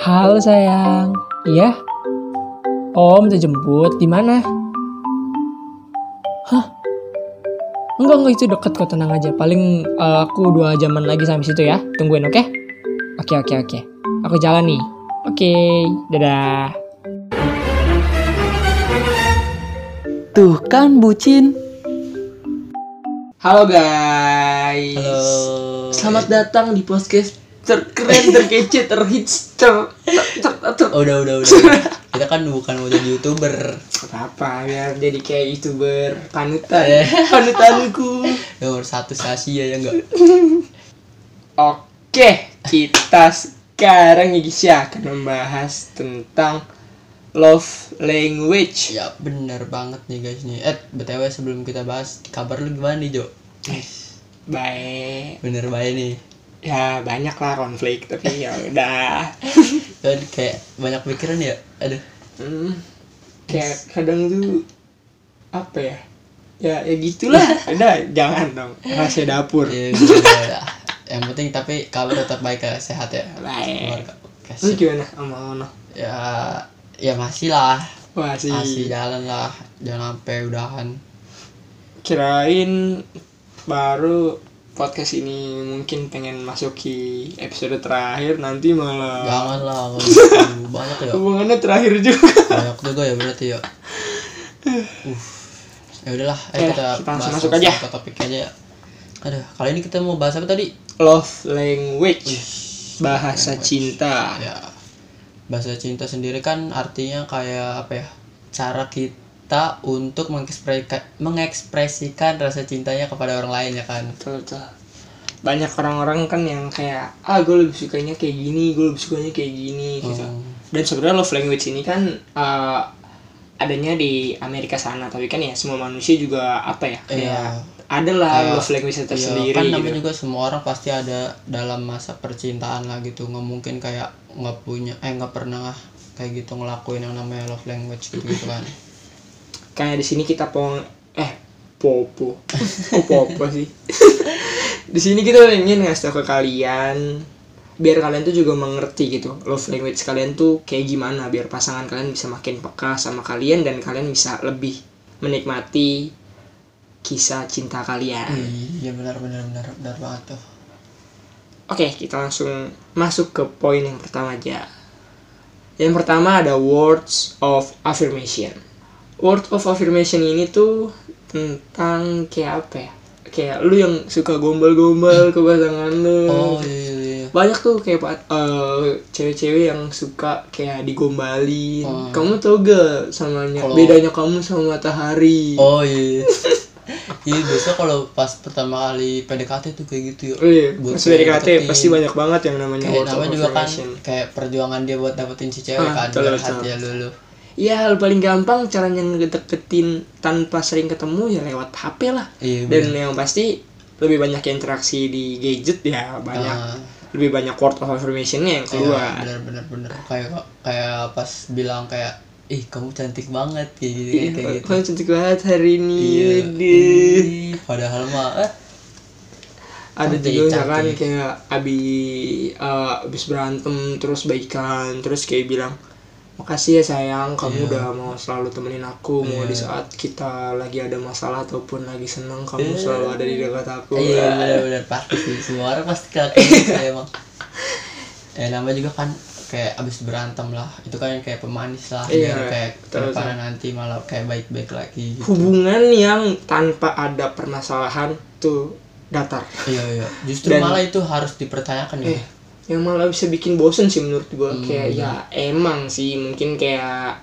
Halo sayang, iya? Om minta jemput di mana? Hah? Enggak enggak itu deket kok tenang aja. Paling eh, aku dua jaman lagi sampai situ ya. Tungguin oke? Oke oke oke. Aku jalan nih. Oke, dadah. Tuh kan bucin. Halo guys. Halo. Selamat datang di podcast terkeren, terkece, terhits, ter, ter, ter, ter, udah udah udah. Kita kan bukan mau jadi youtuber. apa biar jadi kayak youtuber panutan panutanku Nomor satu se Asia ya enggak. oke kita sekarang ya guys ya akan membahas tentang love language Ya bener banget nih guys nih. Eh btw sebelum kita bahas kabar lu gimana nih Jo? baik Bener baik nih. Ya banyak lah konflik tapi ya udah Kan kayak banyak pikiran ya. Aduh. hmm, kayak kadang tuh apa ya ya ya gitulah udah jangan dong rahasia dapur Ya, udah, ya. Yang penting tapi kabar tetap baik ya, sehat ya. baik lu gimana sama Ono Ya ya masih lah. wah sih Masih jalan lah. Jangan sampai udahan. kirain baru podcast ini mungkin pengen masuki episode terakhir nanti malah Jangan lah. banyak ya. hubungannya terakhir juga banyak juga ya berarti ya uh ya udahlah ayo Oke, kita, kita langsung masuk aja. ke topik aja ya aduh kali ini kita mau bahas apa tadi love language bahasa language. cinta ya bahasa cinta sendiri kan artinya kayak apa ya cara kita untuk mengekspresikan mengekspresikan rasa cintanya kepada orang lain ya kan? Betul betul. Banyak orang-orang kan yang kayak ah gue lebih sukanya kayak gini gue lebih sukanya kayak gini gitu. Hmm. dan sebenarnya love language ini kan eh, adanya di Amerika sana. Tapi kan ya semua manusia juga apa ya kayak Iya. ada lah Kayak- love language Iya, tersendiri kan gitu. namanya juga semua orang pasti ada dalam masa percintaan lah gitu. Nggak mungkin kayak nggak punya eh nggak pernah kayak gitu ngelakuin yang namanya love language gitu gitu kan kayak di sini kita pong eh popo oh popo sih di sini kita ingin ngasih tau ke kalian biar kalian tuh juga mengerti gitu love language kalian tuh kayak gimana biar pasangan kalian bisa makin peka sama kalian dan kalian bisa lebih menikmati kisah cinta kalian iya benar benar benar benar banget tuh Oke, kita langsung masuk ke poin yang pertama aja. Yang pertama ada words of affirmation. Word of affirmation ini tuh tentang kayak apa ya? Kayak lu yang suka gombal-gombal ke pasangan lu. oh iya iya, iya Banyak tuh kayak eh, cewek-cewek yang suka kayak digombalin. Oh. Kamu tau gak samanya Kalau- bedanya kamu sama matahari? oh iya iya biasa kalau pas pertama kali PDKT tuh kayak gitu ya Oh iya, Buat pas PDKT pasti banyak banget yang namanya kayak namanya juga kan kayak perjuangan dia buat dapetin si cewek Ah, kan betul, betul. hati ya lulu Ya hal paling gampang caranya ngedeketin tanpa sering ketemu ya lewat HP lah. iya Dan yang pasti lebih banyak interaksi di gadget ya banyak Ah, lebih banyak word of affirmationnya yang iya, keluar. benar benar benar kayak kayak pas bilang kayak ih kamu cantik banget kayak gitu Iya, kayak gitu kamu cantik banget hari ini. Iya. Deh. Padahal mah eh, Ada Cantik, juga misalkan kayak abis eh, abis berantem terus baikan terus kayak bilang makasih ya sayang. Kamu Iya. udah mau selalu temenin aku mau di Iya. saat kita lagi ada masalah ataupun lagi seneng kamu Iya. selalu ada di dekat aku. Iya benar benar pasti sih. Semua orang pasti kayak gitu emang. Ya namanya juga kan kayak abis berantem lah. Itu kan kayak pemanis lah Iya, kayak ke depannya nanti malah kayak baik-baik lagi gitu. hubungan yang tanpa ada permasalahan tuh datar. Iya iya. Justru Dan- malah itu harus dipertanyakan ya. Eh yang malah bisa bikin bosen sih menurut gua Hmm. kayak ya emang sih mungkin kayak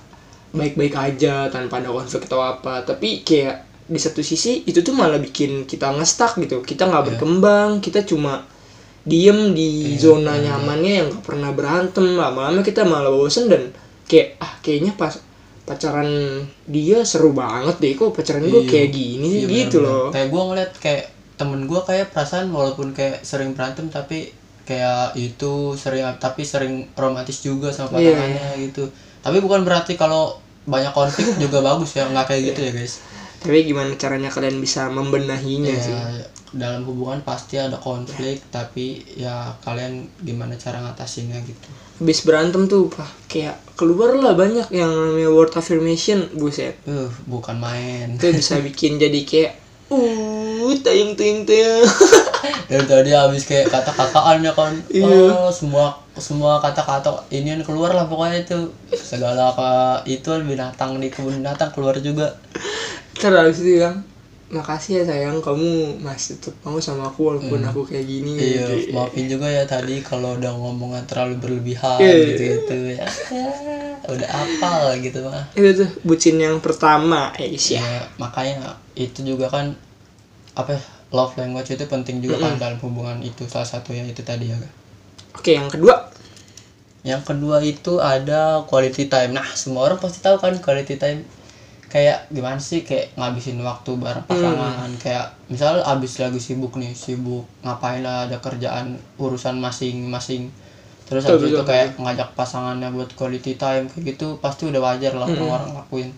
baik-baik aja tanpa ada konflik atau apa tapi kayak di satu sisi itu tuh malah bikin kita ngestak gitu kita nggak Iya. berkembang kita cuma diem di Iya, zona iya. nyamannya yang gak pernah berantem lama-lama kita malah bosen dan kayak ah kayaknya pas pacaran dia seru banget deh kok pacaran gue Iya. kayak gini Iya, gitu benar-benar. loh kayak gua ngeliat kayak temen gua kayak perasaan walaupun kayak sering berantem tapi kayak itu sering tapi sering romantis juga sama Iya. pasangannya gitu. Tapi bukan berarti kalau banyak konflik juga bagus ya nggak kayak gitu ya guys. Tapi gimana caranya kalian bisa membenahinya Iya, sih? dalam hubungan pasti ada konflik tapi ya kalian gimana cara ngatasinnya gitu. Habis berantem tuh pak kayak keluar lah banyak yang namanya word affirmation buset. Uh bukan main. Itu bisa bikin jadi kayak uh tayang tayang tayang dari tadi habis kayak kata-kataan ya kan. Iya. oh semua semua kata-kata ini yang keluar lah pokoknya itu. Segala apa itu binatang di kebun binatang keluar juga. Terus itu bilang makasih ya sayang kamu masih tetap mau sama aku walaupun aku kayak gini iya gitu. maafin juga ya tadi kalau udah ngomongnya terlalu berlebihan Iya. gitu gitu ya. Ya, udah apal gitu mah. Itu tuh bucin yang pertama ya ya ya makanya itu juga kan apa ya, love language itu penting juga kan dalam hubungan itu salah satunya itu tadi ya Kak. oke yang kedua. Yang kedua itu ada quality time. Nah semua orang pasti tahu kan quality time kayak gimana sih? Kayak ngabisin waktu bareng pasangan. Kayak misal abis lagi sibuk nih sibuk ngapain lah ada kerjaan urusan masing-masing. Terus Betul, habis itu betul, kayak ngajak pasangannya buat quality time kayak gitu pasti udah wajar lah kalau orang lakuin.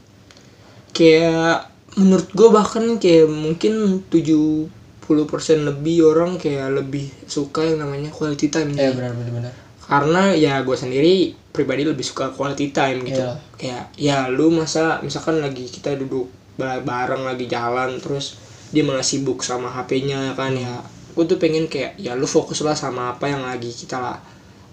Kayak menurut gue bahkan kayak mungkin 70% lebih orang kayak lebih suka yang namanya quality time ya benar benar benar. Karena ya gue sendiri pribadi lebih suka quality time gitu. Iya. kayak ya lu masa misalkan lagi kita duduk ba- bareng lagi jalan terus dia malah sibuk sama HP-nya kan ya. Gue tuh pengen kayak ya lu fokus lah sama apa yang lagi kita lah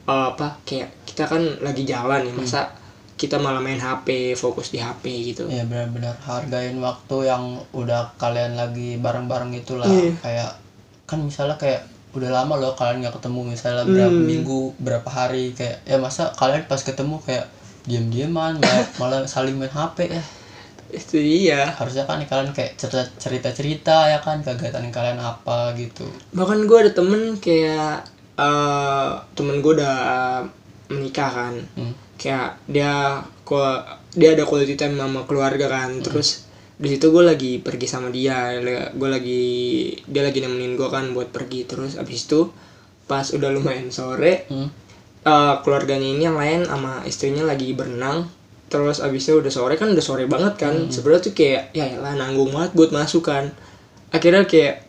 eh, apa kayak kita kan lagi jalan ya masa kita malah main HP fokus di HP gitu. Iya benar-benar. Hargain waktu yang udah kalian lagi bareng-bareng itulah. Iya. kayak kan misalnya kayak udah lama loh kalian nggak ketemu misalnya berapa Hmm. minggu berapa hari kayak ya masa kalian pas ketemu kayak diam-diaman malah, malah saling main HP ya. Itu iya. Harusnya kan kalian kayak cerita cerita cerita ya kan kegiatan kalian apa gitu. Bahkan gue ada temen kayak eh temen gue udah menikah kan. Hmm. Kayak dia dia ada quality time sama keluarga kan. Terus di situ gue lagi pergi sama dia gue lagi dia lagi nemenin gue kan buat pergi. Terus abis itu pas udah lumayan sore Hmm. eh, keluarganya ini yang lain sama istrinya lagi berenang. Terus abisnya udah sore kan udah sore banget kan. Sebenarnya tuh kayak ya lah nanggung banget buat masuk kan. Akhirnya kayak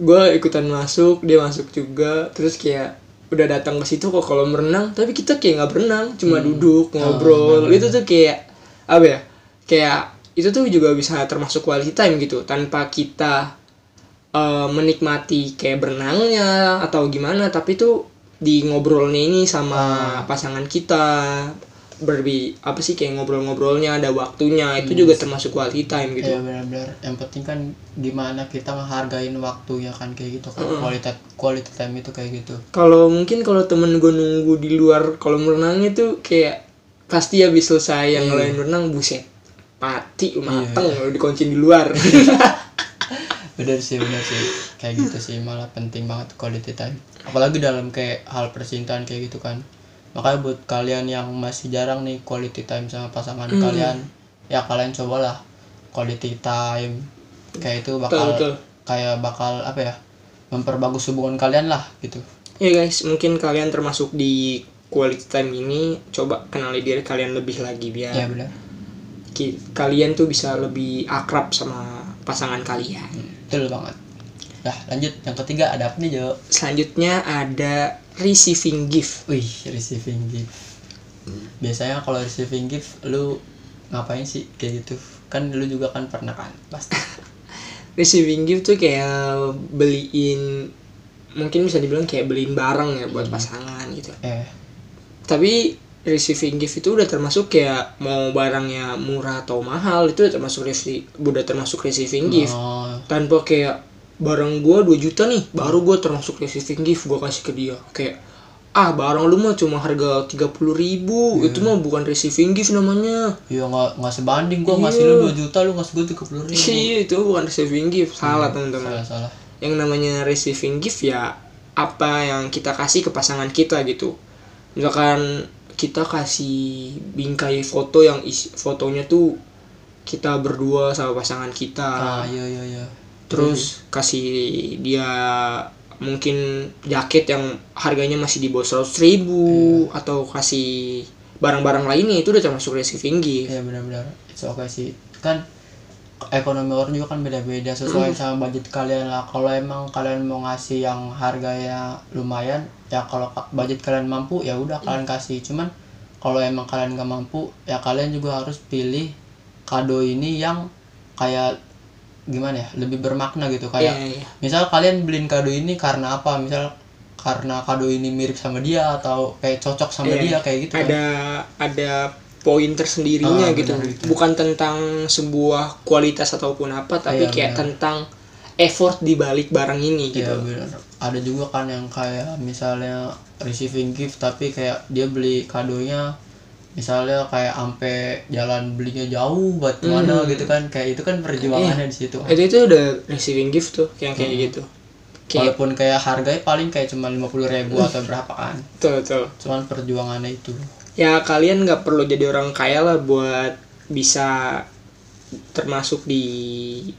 gue ikutan masuk dia masuk juga. Terus kayak udah datang ke situ kok kalau merenang tapi kita kayak nggak berenang cuma duduk ngobrol. itu tuh kayak apa ya kayak itu tuh juga bisa termasuk quality time gitu tanpa kita eh, menikmati kayak berenangnya atau gimana tapi tuh di ngobrolnya ini sama pasangan kita berbi apa sih kayak ngobrol-ngobrolnya ada waktunya itu juga termasuk quality time gitu. Ya benar-benar. Yang penting kan gimana kita ngehargain waktu ya kan kayak gitu kan quality quality time itu kayak gitu. Kalau mungkin kalau temen gue nunggu di luar kolam renangnya tuh kayak pasti habis selesai yang lain renang buset mati mateng lo dikuncin di luar. Bener sih bener sih. Kayak gitu sih malah penting banget quality time. Apalagi dalam kayak hal percintaan kayak gitu kan makanya buat kalian yang masih jarang nih quality time sama pasangan kalian ya kalian cobalah quality time. Kayak itu bakal betul. kayak bakal apa ya memperbagus hubungan kalian lah gitu. Ya guys mungkin kalian termasuk di quality time ini coba kenali diri kalian lebih lagi biar ya benar. kalian tuh bisa lebih akrab sama pasangan kalian. Betul banget. Nah lanjut. Yang ketiga ada apa nih Jo? Selanjutnya ada receiving gift. Wih receiving gift. Biasanya kalau receiving gift lu ngapain sih kayak gitu? Kan lu juga kan pernah kan pasti. Receiving gift tuh kayak beliin mungkin bisa dibilang kayak beliin barang ya buat pasangan gitu. Eh. Tapi receiving gift itu udah termasuk kayak mau barangnya murah atau mahal itu udah termasuk rece- udah termasuk receiving gift. Oh, tanpa kayak barang gua 2 juta nih baru gua termasuk receiving gift gua kasih ke dia. Kayak ah barang lu mah cuma harga 30.000 ribu itu mah bukan receiving gift namanya. Iya nggak nggak sebanding gua ngasih lu 2 juta lu ngasih gua tiga puluh ribu. Iya itu bukan receiving gift. Salah teman-teman. salah salah. Yang namanya receiving gift ya apa yang kita kasih ke pasangan kita gitu. Misalkan kita kasih bingkai foto yang isi fotonya tuh kita berdua sama pasangan kita. Ah iya iya iya terus kasih dia mungkin jaket yang harganya masih di bawah seratus ribu atau kasih barang-barang lainnya itu udah termasuk receiving gift iya benar-benar. Itu oke sih. Kan ekonomi orang juga kan beda-beda sesuai sama budget kalian lah. Kalau emang kalian mau ngasih yang harganya lumayan ya kalau ka- budget kalian mampu ya udah kalian kasih. Cuman kalau emang kalian gak mampu ya kalian juga harus pilih kado ini yang kayak gimana ya lebih bermakna gitu kayak iya. misal kalian beliin kado ini karena apa misal karena kado ini mirip sama dia atau kayak cocok sama Iya. dia kayak gitu kan. ada ada poin tersendirinya Ah, gitu benar, benar. bukan tentang sebuah kualitas ataupun apa tapi Iya, kayak benar. tentang effort di balik barang ini Iya gitu benar. Ada juga kan yang kayak misalnya receiving gift tapi kayak dia beli kadonya misalnya kayak ampe jalan belinya jauh buat ke mana Hmm. gitu kan kayak itu kan perjuangannya di situ. itu itu udah receiving gift tuh yang kayak Hmm. gitu kayak Walaupun kayak harganya paling kayak cuma 50.000 ribu atau berapa kan. betul betul Cuman perjuangannya itu. ya kalian nggak perlu jadi orang kaya lah buat bisa termasuk di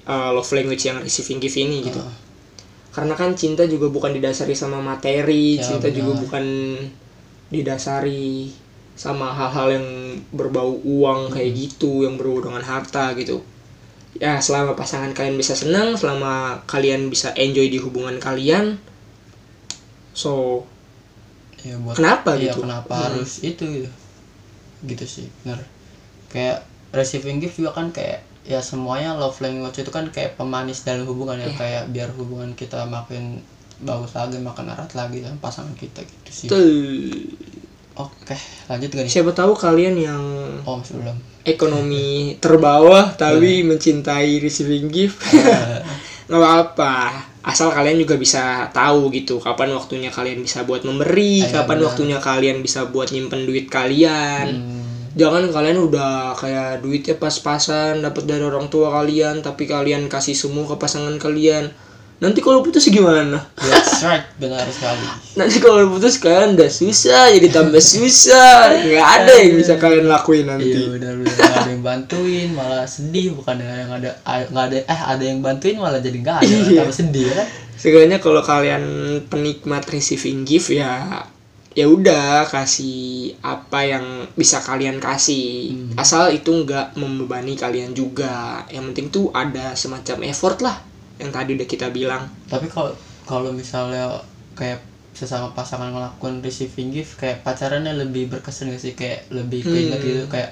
uh, love language yang receiving gift ini gitu Ah, karena kan cinta juga bukan didasari sama materi Ya, cinta juga benar. bukan didasari sama hal-hal yang berbau uang kayak Hmm. gitu yang berbau dengan harta gitu ya selama pasangan kalian bisa senang selama kalian bisa enjoy di hubungan kalian so ya buat kenapa iya, gitu kenapa Hmm. harus itu gitu. Gitu sih, benar. Kayak receiving gift juga kan kayak ya semuanya love language itu kan kayak pemanis dalam hubungan ya Iya. kayak biar hubungan kita makin bagus lagi makin erat lagi sama pasangan kita gitu sih Betul. Oke lanjut gak nih? Siapa tahu kalian yang oh masih belum. ekonomi terbawah tapi mencintai receiving gift nggak apa-apa. Asal kalian juga bisa tahu gitu kapan waktunya kalian bisa buat memberi Iya, kapan benar. waktunya kalian bisa buat nyimpen duit kalian. Hmm, jangan kalian udah kayak duitnya pas-pasan dapat dari orang tua kalian tapi kalian kasih semua ke pasangan kalian nanti kalau putus gimana? That's right benar sekali. Nanti kalau putus kalian udah susah jadi tambah susah. Nggak ada yang bisa kalian lakuin iya nanti benar benar. Nggak ada yang bantuin malah sedih. Bukan yang ada nggak ada eh ada yang bantuin malah jadi nggak ada. Iya. tambah sedih kan? Sebenarnya kalau kalian penikmat receiving gift ya ya udah kasih apa yang bisa kalian kasih. Hmm. asal itu nggak membebani kalian juga. Yang penting tuh ada semacam effort lah yang tadi udah kita bilang tapi kalau kalau misalnya kayak sesama pasangan ngelakuin receiving gift kayak pacarannya lebih berkesan gak sih kayak lebih keinget Hmm. gitu kayak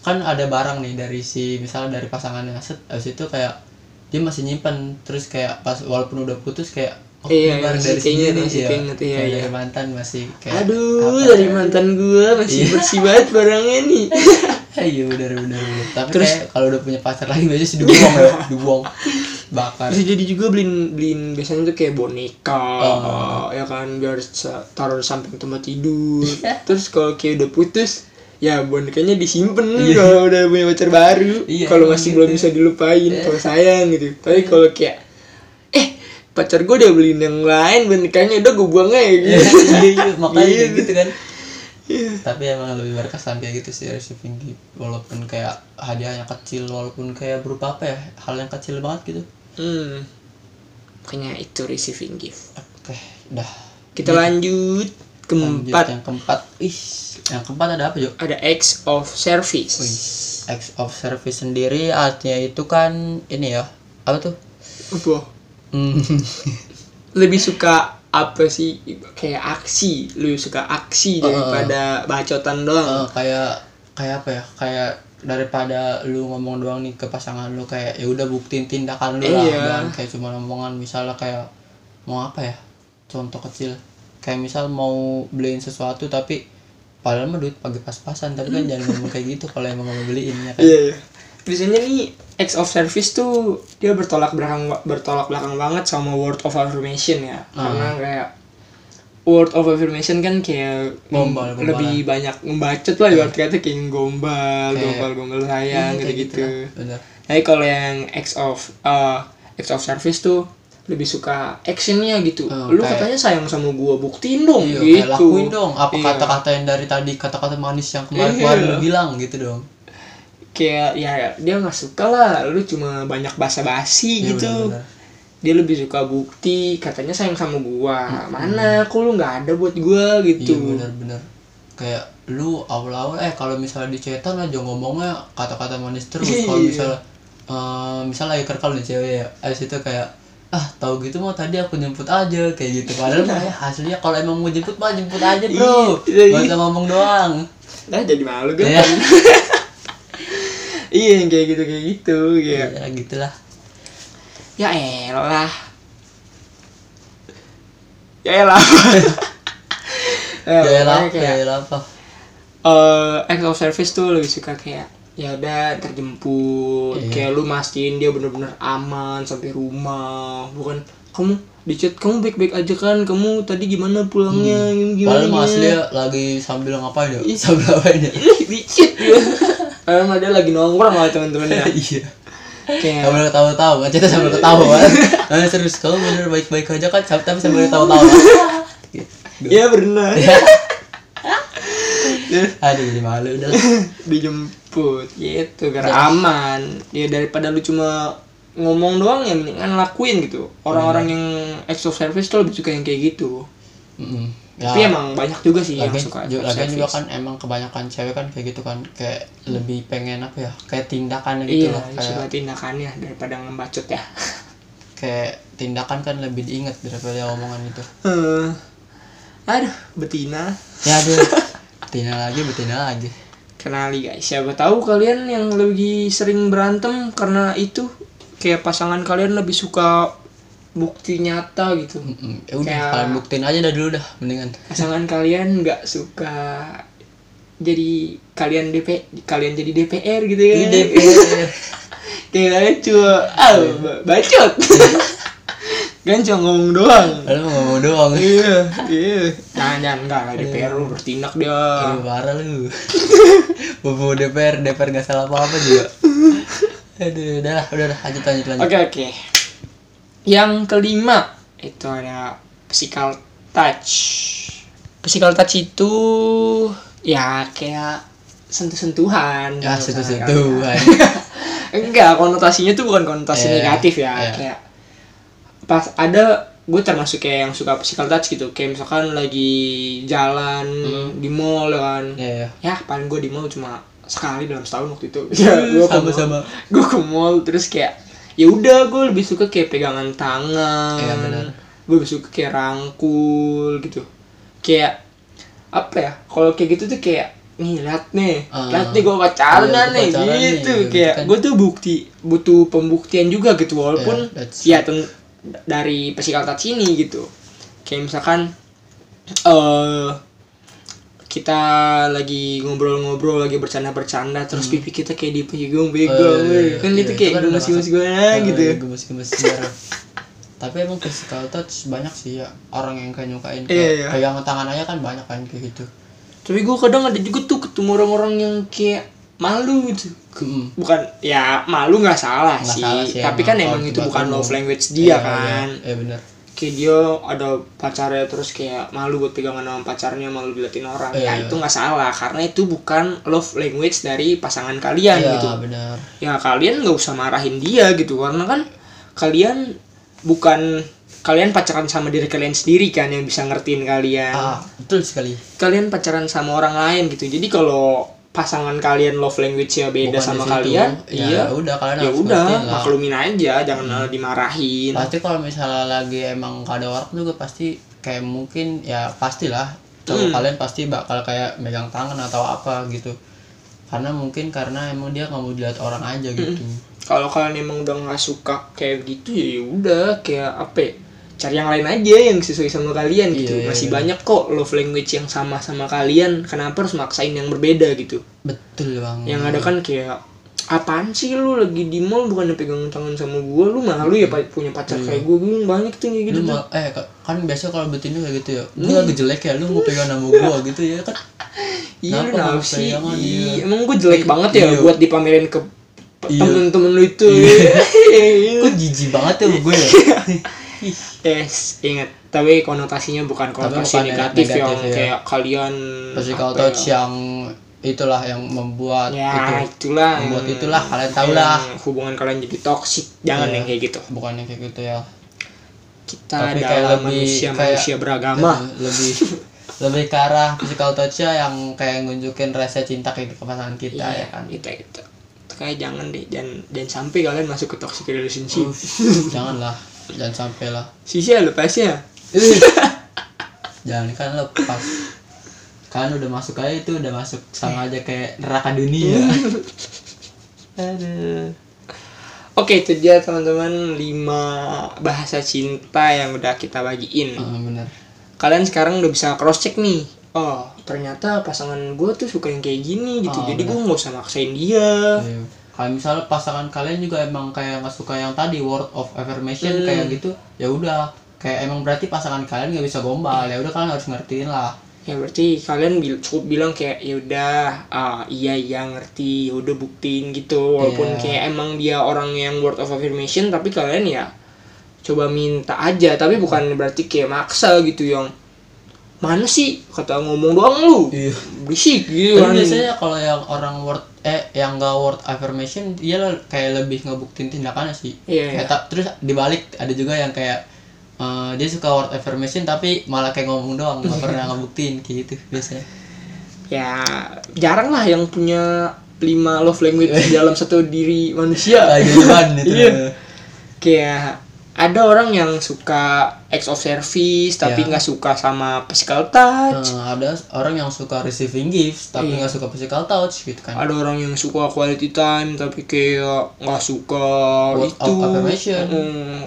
kan ada barang nih dari si misalnya dari pasangannya set abis itu kayak dia masih nyimpan terus kayak pas walaupun udah putus kayak oh Iya, barang dari sini nih ya. keinget, iya, iya. dari mantan masih kayak aduh apa dari ya? mantan gua masih Iya. bersih banget barangnya nih iya benar benar benar. tapi Terus- kayak kalau udah punya pacar lagi biasanya sih dibuang ya dibuang bakar bisa jadi juga beliin beliin biasanya tuh kayak boneka Oh. ya kan biar taruh di samping tempat tidur terus kalau kayak udah putus ya bonekanya disimpan Iya. kalau udah punya pacar baru Iya, kalau emang masih gitu. belum bisa dilupain kalau sayang gitu tapi kalau kayak eh pacar gue udah beliin yang lain bonekanya udah gue buang aja iya gitu iya, iya makanya Gitu. gitu kan Iya. tapi emang lebih berkesan kayak gitu sih receiving gift walaupun kayak hadiahnya kecil walaupun kayak berupa apa ya hal yang kecil banget gitu. Hmm. Makanya itu receiving gift oke udah kita lanjut. lanjut keempat yang keempat. Ih yang keempat ada apa Jo? ada acts of service. Wih, acts of service sendiri artinya itu kan ini ya apa tuh? Apa? Hmm, lebih suka apa sih kayak aksi lu suka aksi Oh, daripada bacotan doang. Eh, kayak kayak apa ya kayak daripada lu ngomong doang nih ke pasangan lu kayak ya udah buktiin tindakan lu lah Iya. dan kayak cuma omongan misalnya kayak mau apa ya contoh kecil. Kayak misal mau beliin sesuatu tapi padahal mah duit pagi pas-pasan tapi kan jangan ngomong kayak gitu kalau emang mau beliin ya kan? Iya iya biasanya nih acts of service tuh dia bertolak belakang bertolak belakang banget sama word of affirmation ya. Ah. karena kayak word of affirmation kan kayak Gombal, gombalan. lebih banyak membacot lah ibarat kata kayak gombal Kayak- gombal gombal sayang Iya, gitu gitu tapi kalau yang acts of uh, acts of service tuh lebih suka actionnya gitu. Oh, lu kayak- katanya sayang sama gua buktiin dong iya, gitu. kayak lakuin dong. Apa Iya. kata-kata yang dari tadi kata-kata manis yang kemarin Iya. lu bilang gitu dong kayak ya dia nggak suka lah. Lu cuma banyak basa-basi Iya, gitu. bener-bener. dia lebih suka bukti. Katanya sayang sama gua. Mana kok lu nggak ada buat gua gitu. Iya benar-benar. Kayak lu awal-awal eh kalau misalnya di chatan aja ngomongnya kata-kata manis terus. Iya. kalau misalnya eh, misal lagi kerkal nih cewek ya abis itu kayak ah tahu gitu mau tadi aku jemput aja kayak gitu. Padahal mah ya aslinya kalau emang mau jemput mah jemput aja bro. Iya, iya. gak usah ngomong doang. Nah jadi malu kan ya, Iya yang kayak gitu kayak gitu kayak ya gitulah. Ya elah. Ya elah. Ya lah pokoknya kayak ya lah apa eh act of service tuh lebih suka kayak ya udah terjemput. Iya. kayak lu mastiin dia bener-bener aman sampai rumah. Bukan kamu di chat kamu baik-baik aja kan? Kamu tadi gimana pulangnya? Gimana padahal mas dia lagi sambil ngapain ya? Sambil ngapain ya? Di chat dia. Padahal dia lagi nongkrong sama teman-temannya iya. Kayak sambil ketawa-tawa. Kita sambil ketawa. Kan nah, serius kamu bener baik-baik aja kan? Tapi sambil ketawa-tawa. Ya benar aduh jadi malu udah lah. dijemput gitu biar aman. Ya daripada lu cuma ngomong doang ya mendingan lakuin gitu. Orang-orang yang acts of service tuh lebih suka yang kayak gitu. Mm-mm. ya, tapi emang banyak juga sih yang lagian, suka acts ju- of lagian juga kan emang kebanyakan cewek kan kayak gitu kan kayak lebih pengen apa ya kayak tindakan gitu iya loh kayak suka tindakannya daripada ngebacot ya. Kayak tindakan kan lebih diingat daripada omongan itu. Eh, aduh betina. Ya aduh. Betina lagi betina lagi. Kenali guys. Siapa tahu kalian yang lebih sering berantem karena itu kayak pasangan kalian lebih suka bukti nyata gitu. Ya udah Kayak- kalian buktiin aja dah dulu dah mendingan. Pasangan kalian nggak suka jadi kalian DP kalian jadi DPR gitu ya. Ini DPR. kayak kalian cuma ah ba- bacot. Kan cuma ngomong doang. Mau ngomong doang. Iya iya. Jangan jangan enggak lah DPR lu bertindak dia. Aduh, parah lu. Bobo DPR DPR gak salah apa-apa juga aduh udah lah udah lah. Lanjut lanjut lanjut. Oke oke. Yang kelima itu ada physical touch. Physical touch itu ya kayak sentuh-sentuhan. Ya kalian. enggak konotasinya tuh bukan konotasi Iya, negatif ya. iya. kayak pas ada gue termasuk kayak yang suka physical touch gitu. Kayak misalkan lagi jalan di mall kan. Ya ya ya paling gue di mall cuma sekali dalam setahun waktu itu. Ya gue sama sama gue ke mall terus kayak ya udah gue lebih suka kayak pegangan tangan. Benar. gue lebih suka kayak rangkul gitu. Kayak apa ya kalau kayak gitu tuh kayak nih lihat nih. Ah. lihat nih gue pacaran Iya, nih gua pacaran nih, gitu. gitu kayak kan. gue tuh bukti butuh pembuktian juga gitu walaupun Yeah, ya ten- dari physical touch ini gitu. Kayak misalkan eh kita lagi ngobrol-ngobrol lagi bercanda-bercanda terus pipi kita kayak dipegang-pegang Hmm. Oh, iya, iya, kan iya, itu kayak udah gemes-gemes masuk. gue gitu iya, gemes-gemes bener. tapi emang physical touch banyak sih ya orang yang kayak nyukain Iya, kayak iya. pegangan tangan aja kan banyak kan kayak gitu tapi gue kadang ada juga tuh ketemu orang-orang yang kayak malu gitu Mm. bukan ya malu nggak salah, Nggak sih. salah sih, tapi emang kan emang itu bukan love language dia Iya, kan iya, iya bener kayak dia ada pacarnya terus kayak malu buat pegangan sama pacarnya malu diliatin orang. Ya Iya. itu nggak salah karena itu bukan love language dari pasangan kalian iya gitu. bener ya kalian nggak usah marahin dia gitu. Karena kan kalian bukan kalian pacaran sama diri kalian sendiri kan yang bisa ngertiin kalian. Ah betul sekali. Kalian pacaran sama orang lain gitu. Jadi kalau pasangan kalian love language-nya beda Bukan sama kalian ya iya udah kalian ya udah. Hmm. maklumin aja jangan malah dimarahin pasti kalau misalnya lagi emang kada orang juga pasti kayak mungkin ya pastilah cowok Hmm. kalian pasti bakal kayak megang tangan atau apa gitu karena mungkin karena emang dia nggak mau dilihat orang aja Hmm. gitu kalau kalian emang udah nggak suka kayak gitu ya udah kayak apa ya, cari yang lain aja yang sesuai sama kalian gitu. Iya, iya, masih iya. banyak kok love language yang sama sama kalian. Kenapa harus maksain yang berbeda gitu? Betul bang yang ada kan kayak apaan sih lu lagi di mall bukan pegang tangan sama gua? Lu malu ya punya pacar kayak gua Gua banyak tuh kayak gitu lu eh ka- kan biasa kalau betina kayak gitu ya. Lu lagi jelek ya lu mau pegang nama gua gitu ya kan? Iya lu pegangan? Iya, emang gua jelek Iya. banget ya Iya. buat dipamerin ke Iya. temen-temen lu itu. Kok jijik banget ya gue ya yes ingat. Tapi konotasinya bukan konotasi bukan negatif, negatif, yang ya. kayak kalian physical apa touch ya, yang itulah yang membuat ya itu. itulah. Membuat yang- itulah kalian tahu lah yang hubungan kalian jadi toksik jangan Iya. yang kayak gitu. Bukannya kayak gitu ya. Kita Tapi kayak adalah lebih- manusia kayak- manusia beragama. lebih lebih ke arah physical touch yang kayak nunjukin rasa cinta ke ke pasangan kita Iya, ya kan? itu itu. Kayak jangan deh jangan jangan sampai kalian masuk ke toxic relationship. Janganlah jangan sampai lah. Sisi ya lepas ya? Jangan kan lepas. Kan udah masuk aja itu udah masuk sama aja kayak neraka dunia. Aduh. Oke itu dia teman-teman. 5 bahasa cinta yang udah kita bagiin. Ah, bener Kalian sekarang udah bisa cross check nih. Oh ternyata pasangan gue tuh suka yang kayak gini gitu. Oh, Jadi gue nggak usah maksain dia. Iya. Kalau misalnya pasangan kalian juga emang kayak nggak suka yang tadi word of affirmation Hmm. kayak gitu ya udah. Kayak emang berarti pasangan kalian nggak bisa gombal ya udah kalian harus ngertiin lah. Ya berarti kalian bil- cukup bilang kayak ya udah ah iya iya ngerti ya udah buktiin gitu. Walaupun Iya. kayak emang dia orang yang word of affirmation tapi kalian ya coba minta aja. Tapi bukan berarti kayak maksa gitu yang mana sih? Kata ngomong doang lu. Iya. Berisik gitu kan. biasanya kalau yang orang word eh yang nggak word affirmation dia kayak lebih ngebuktiin tindakannya sih. Iya, Kayak iya. terus dibalik ada juga yang kayak eh, dia suka word affirmation tapi malah kayak ngomong doang nggak pernah ngebuktiin gitu biasanya. Ya jarang lah yang punya lima love language dalam satu diri manusia. Lagi depan itu Iya. kayak ada orang yang suka acts of service tapi Iya. nggak suka sama physical touch Eh, ada orang yang suka receiving gifts tapi Iya. nggak suka physical touch gitu kan ada orang yang suka quality time tapi kayak nggak suka Word itu. Mm,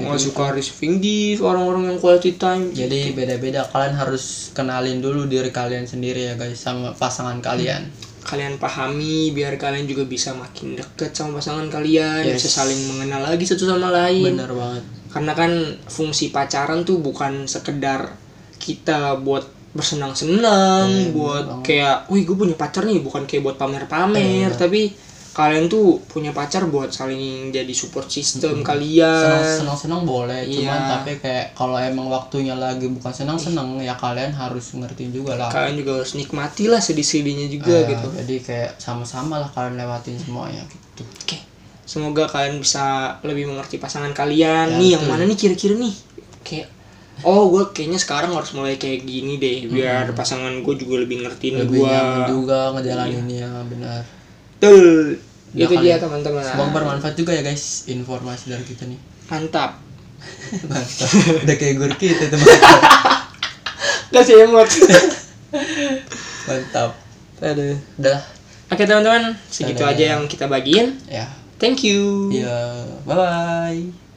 nggak Gitu-gitu. suka receiving gift orang-orang yang quality time jadi beda-beda kalian harus kenalin dulu diri kalian sendiri ya guys sama pasangan kalian kalian pahami biar kalian juga bisa makin deket sama pasangan kalian Yes. bisa saling mengenal lagi satu sama lain bener banget karena kan fungsi pacaran tuh bukan sekedar kita buat bersenang-senang Iya, buat banget. kayak wih gue punya pacar nih bukan kayak buat pamer-pamer. Iya. tapi kalian tuh punya pacar buat saling jadi support system kalian. Senang senang boleh cuman Iya. tapi kayak kalau emang waktunya lagi bukan senang senang ya kalian harus ngertiin juga lah. Kalian juga harus nikmati lah sedih-sedihnya juga Eh, gitu. jadi kayak sama-sama lah kalian lewatin semuanya gitu. Oke semoga kalian bisa lebih mengerti pasangan kalian Ya, nih yang mana nih kira-kira nih kayak oh gue kayaknya sekarang harus mulai kayak gini deh biar pasangan gue juga lebih ngertiin lebih gue juga ngejalaninnya benar Betul. Ya itu dia teman-teman. semoga bermanfaat juga ya guys informasi dari kita nih Mantap. Mantap. udah kayak gur kita teman Kasih emot. mantap Aduh. udah Oke teman-teman, segitu Dadah. aja yang kita bagiin. ya Thank you. iya bye bye